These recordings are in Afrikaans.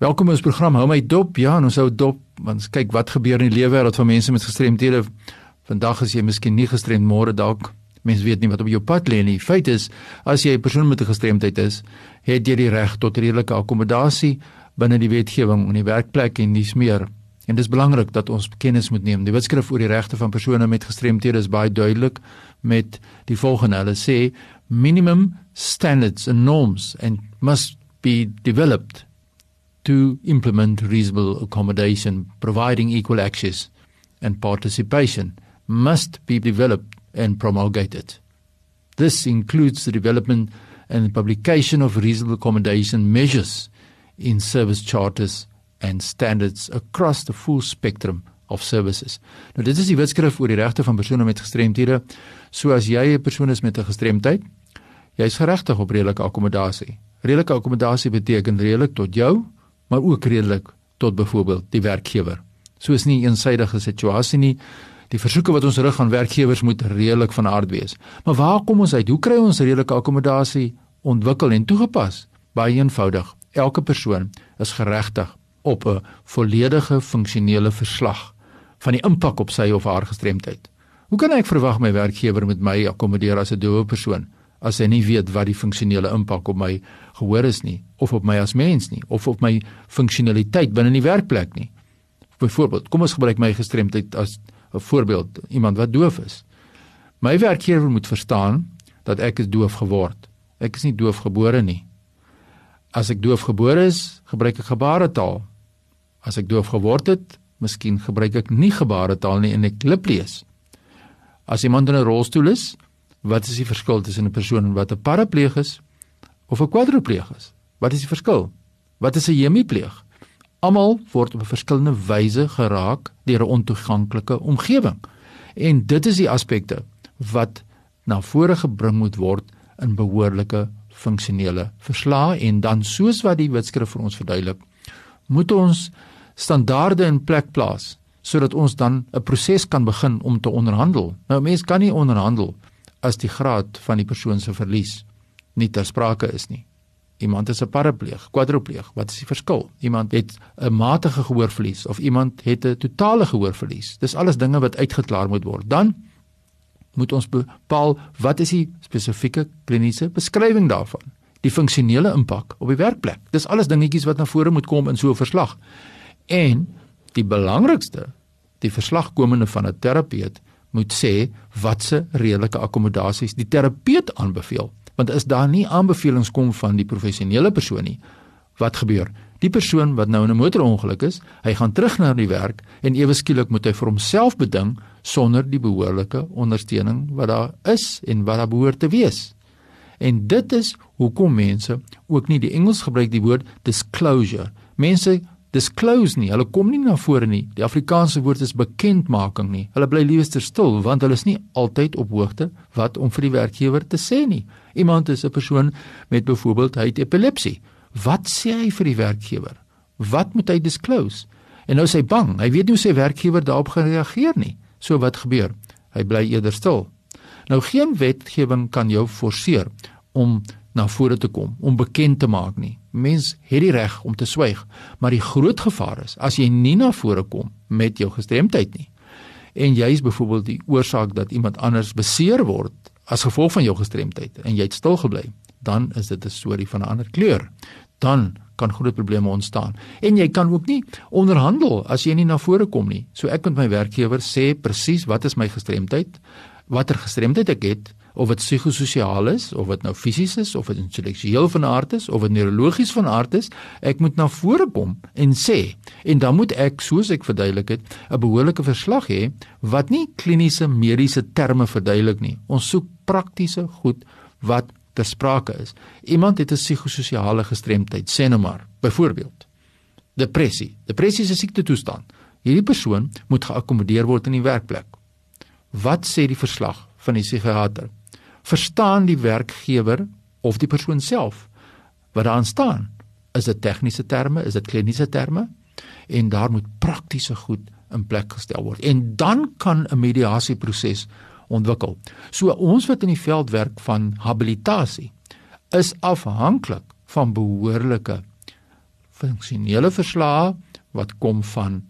Welkom ons program Hou my dop. Ja, ons hou dop want kyk wat gebeur in die lewe wêreld van mense met gestremthede. Vandag is jy miskien nie gestremd, môre dalk. Mense weet nie wat op jou pad lê nie. Feit is, as jy 'n persoon met 'n gestremdheid is, het jy die reg tot redelike akkommodasie binne die wetgewing in die werkplek en dis meer. En dis belangrik dat ons kennis moet neem. Die wetskrif oor die regte van persone met gestremthede is baie duidelik met die volgende. Hulle sê minimum standards and norms and must be developed to implement reasonable accommodation providing equal access and participation must be developed and promulgated. This includes the development and publication of reasonable accommodation measures in service charters and standards across the full spectrum of services. Nou dit is die wetskrif oor die regte van persone met gestremthede. So as jy 'n persoon is met 'n gestremdheid, jy is geregtig op redelike akkommodasie. Redelike akkommodasie beteken redelik tot jou, maar ook redelik tot byvoorbeeld die werkgewer. So is nie 'n eensidedige situasie nie. Die versoeke wat ons rig aan werkgewers moet redelik van aard wees. Maar waar kom ons uit? Hoe kry ons redelike akkommodasie ontwikkel en toegepas? Baie eenvoudig. Elke persoon is geregtig op 'n volledige funksionele verslag van die impak op sy of haar gestremdheid. Hoe kan ek verwag my werkgewer met my akkommodeer as 'n doewe persoon as hy nie weet wat die funksionele impak op my gehoor is nie of op my as mens nie of op my funksionaliteit binne in die werkplek nie? Byvoorbeeld, kom ons gebruik my gestremdheid as 'n voorbeeld, iemand wat doof is. My werkgewer moet verstaan dat ek is doof geword. Ek is nie doof gebore nie. As ek doof gebore is, gebruik ek gebaretaal. As ek doof geword het, miskien gebruik ek nie gebaretaal nie en ek lip lees. As iemand in 'n rolstoel is, wat is die verskil tussen 'n persoon wat 'n parapleeg is of 'n kwadripleeg is? Wat is die verskil? Wat is 'n hemipleeg? Almal word op 'n verskillende wyse geraak deur 'n ontoeganklike omgewing. En dit is die aspekte wat na vore gebring moet word in behoorlike funksionele verslae en dan soos wat die wetskrif vir ons verduidelik, moet ons standaarde in plek plaas sodat ons dan 'n proses kan begin om te onderhandel. Nou mense kan nie onderhandel as die graad van die persoon se verlies nie ter sprake is nie. Iemand is 'n parapleeg, kwadripleeg, wat is die verskil? Iemand het 'n matige gehoorverlies of iemand het 'n totale gehoorverlies. Dis alles dinge wat uitgeklaar moet word. Dan moet ons bepaal wat is die spesifieke kliniese beskrywing daarvan? Die funksionele impak op die werkplek. Dis alles dingetjies wat na vore moet kom in so 'n verslag. En die belangrikste, die verslagkomende van 'n terapeut moet sê wat se redelike akkommodasies die terapeut aanbeveel. Want as daar nie aanbevelings kom van die professionele persoon nie, wat gebeur? Die persoon wat nou in 'n motorongeluk is, hy gaan terug na die werk en ewe skielik moet hy vir homself beding sonder die behoorlike ondersteuning wat daar is en wat daar behoort te wees. En dit is hoekom mense ook nie die Engels gebruik die woord disclosure. Mense disclose nie. Hulle kom nie na vore nie. Die Afrikaanse woord is bekendmaking nie. Hulle bly liewer stil want hulle is nie altyd op hoogte wat om vir die werkgewer te sê nie. Iemand is 'n persoon met byvoorbeeld hy het epilepsie. Wat sê hy vir die werkgewer? Wat moet hy disclose? En nou sê hy bang. Hy weet nie hoe sy werkgewer daarop gaan reageer nie. So wat gebeur? Hy bly eerder stil. Nou geen wetgewing kan jou forceer om na vore te kom om bekend te maak nie. Mens het die reg om te swyg, maar die groot gevaar is as jy nie na vore kom met jou gestremdheid nie. En jy is byvoorbeeld die oorsaak dat iemand anders beseer word as gevolg van jou gestremdheid en jy het stil gebly, dan is dit 'n storie van 'n ander kleur. Dan kan groot probleme ontstaan. En jy kan ook nie onderhandel as jy nie na vore kom nie. So ek met my werkgewer sê presies wat is my gestremdheid, watter gestremdheid ek het of dit psigososiaal is of dit nou fisies is of dit intellektueel van aard is of dit neurologies van aard is, ek moet na vore kom en sê en dan moet ek soos ek verduidelik het 'n behoorlike verslag hê wat nie kliniese mediese terme verduidelik nie. Ons soek praktiese goed wat ter sprake is. Iemand het 'n psigososiale gestremdheid, sê nou maar, byvoorbeeld depressie. Depressie is 'n siekte toestand. Hierdie persoon moet geakkommodeer word in die werkplek. Wat sê die verslag van die psigiater? Verstaan die werkgewer of die persoon self wat daarin staan. Is dit tegniese terme, is dit kliniese terme? En daar moet praktiese goed in plek gestel word. En dan kan 'n mediasieproses ontwikkel. So ons wat in die veld werk van habilitasie is afhanklik van behoorlike funksionele verslae wat kom van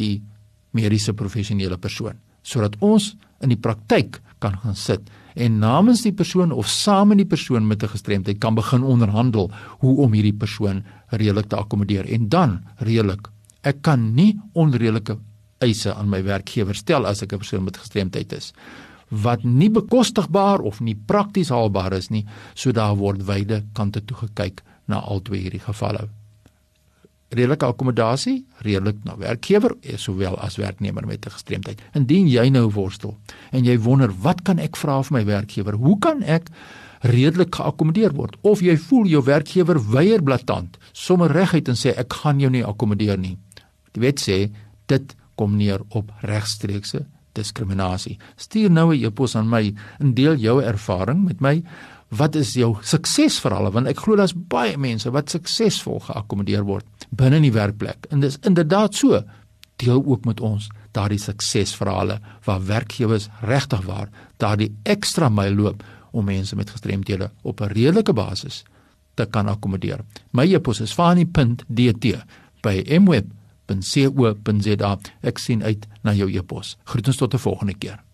die mediese professionele persoon sodat ons in die praktyk kan gaan sit en namens die persoon of saam met die persoon met 'n gestremdheid kan begin onderhandel hoe om hierdie persoon redelik te akkommodeer. En dan redelik ek kan nie onredelike eise aan my werkgewer stel as ek 'n persoon met gestremdheid is. Wat nie bekostigbaar of nie prakties haalbaar is nie so daar word wyde kante toe gekyk na al twee hierdie gevalle redelike akkommodasie redelik na werkgewer eh, sowel as werknemer met 'n gestremdheid. Indien jy nou worstel en jy wonder wat kan ek vra vir my werkgewer? Hoe kan ek redelik geakkommodeer word? Of jy voel jou werkgewer weier blaatant, sommer reguit en sê ek gaan jou nie akkommodeer nie. Die wet sê dit kom neer op regstreekse diskriminasie. Stuur nou 'n e-pos aan my en deel jou ervaring met my wat is jou suksesverhale want ek glo daar's baie mense wat suksesvol geakkommodeer word binne in die werkplek. En dis inderdaad so. Deel ook met ons daardie suksesverhale waar werkgewers regtig waar daardie ekstra myl loop om mense met gestremdhede op 'n redelike basis te kan akkommodeer. My e-pos is fani.dt by mweb.co.za ek sien uit na jou e-pos. Groetens tot 'n volgende keer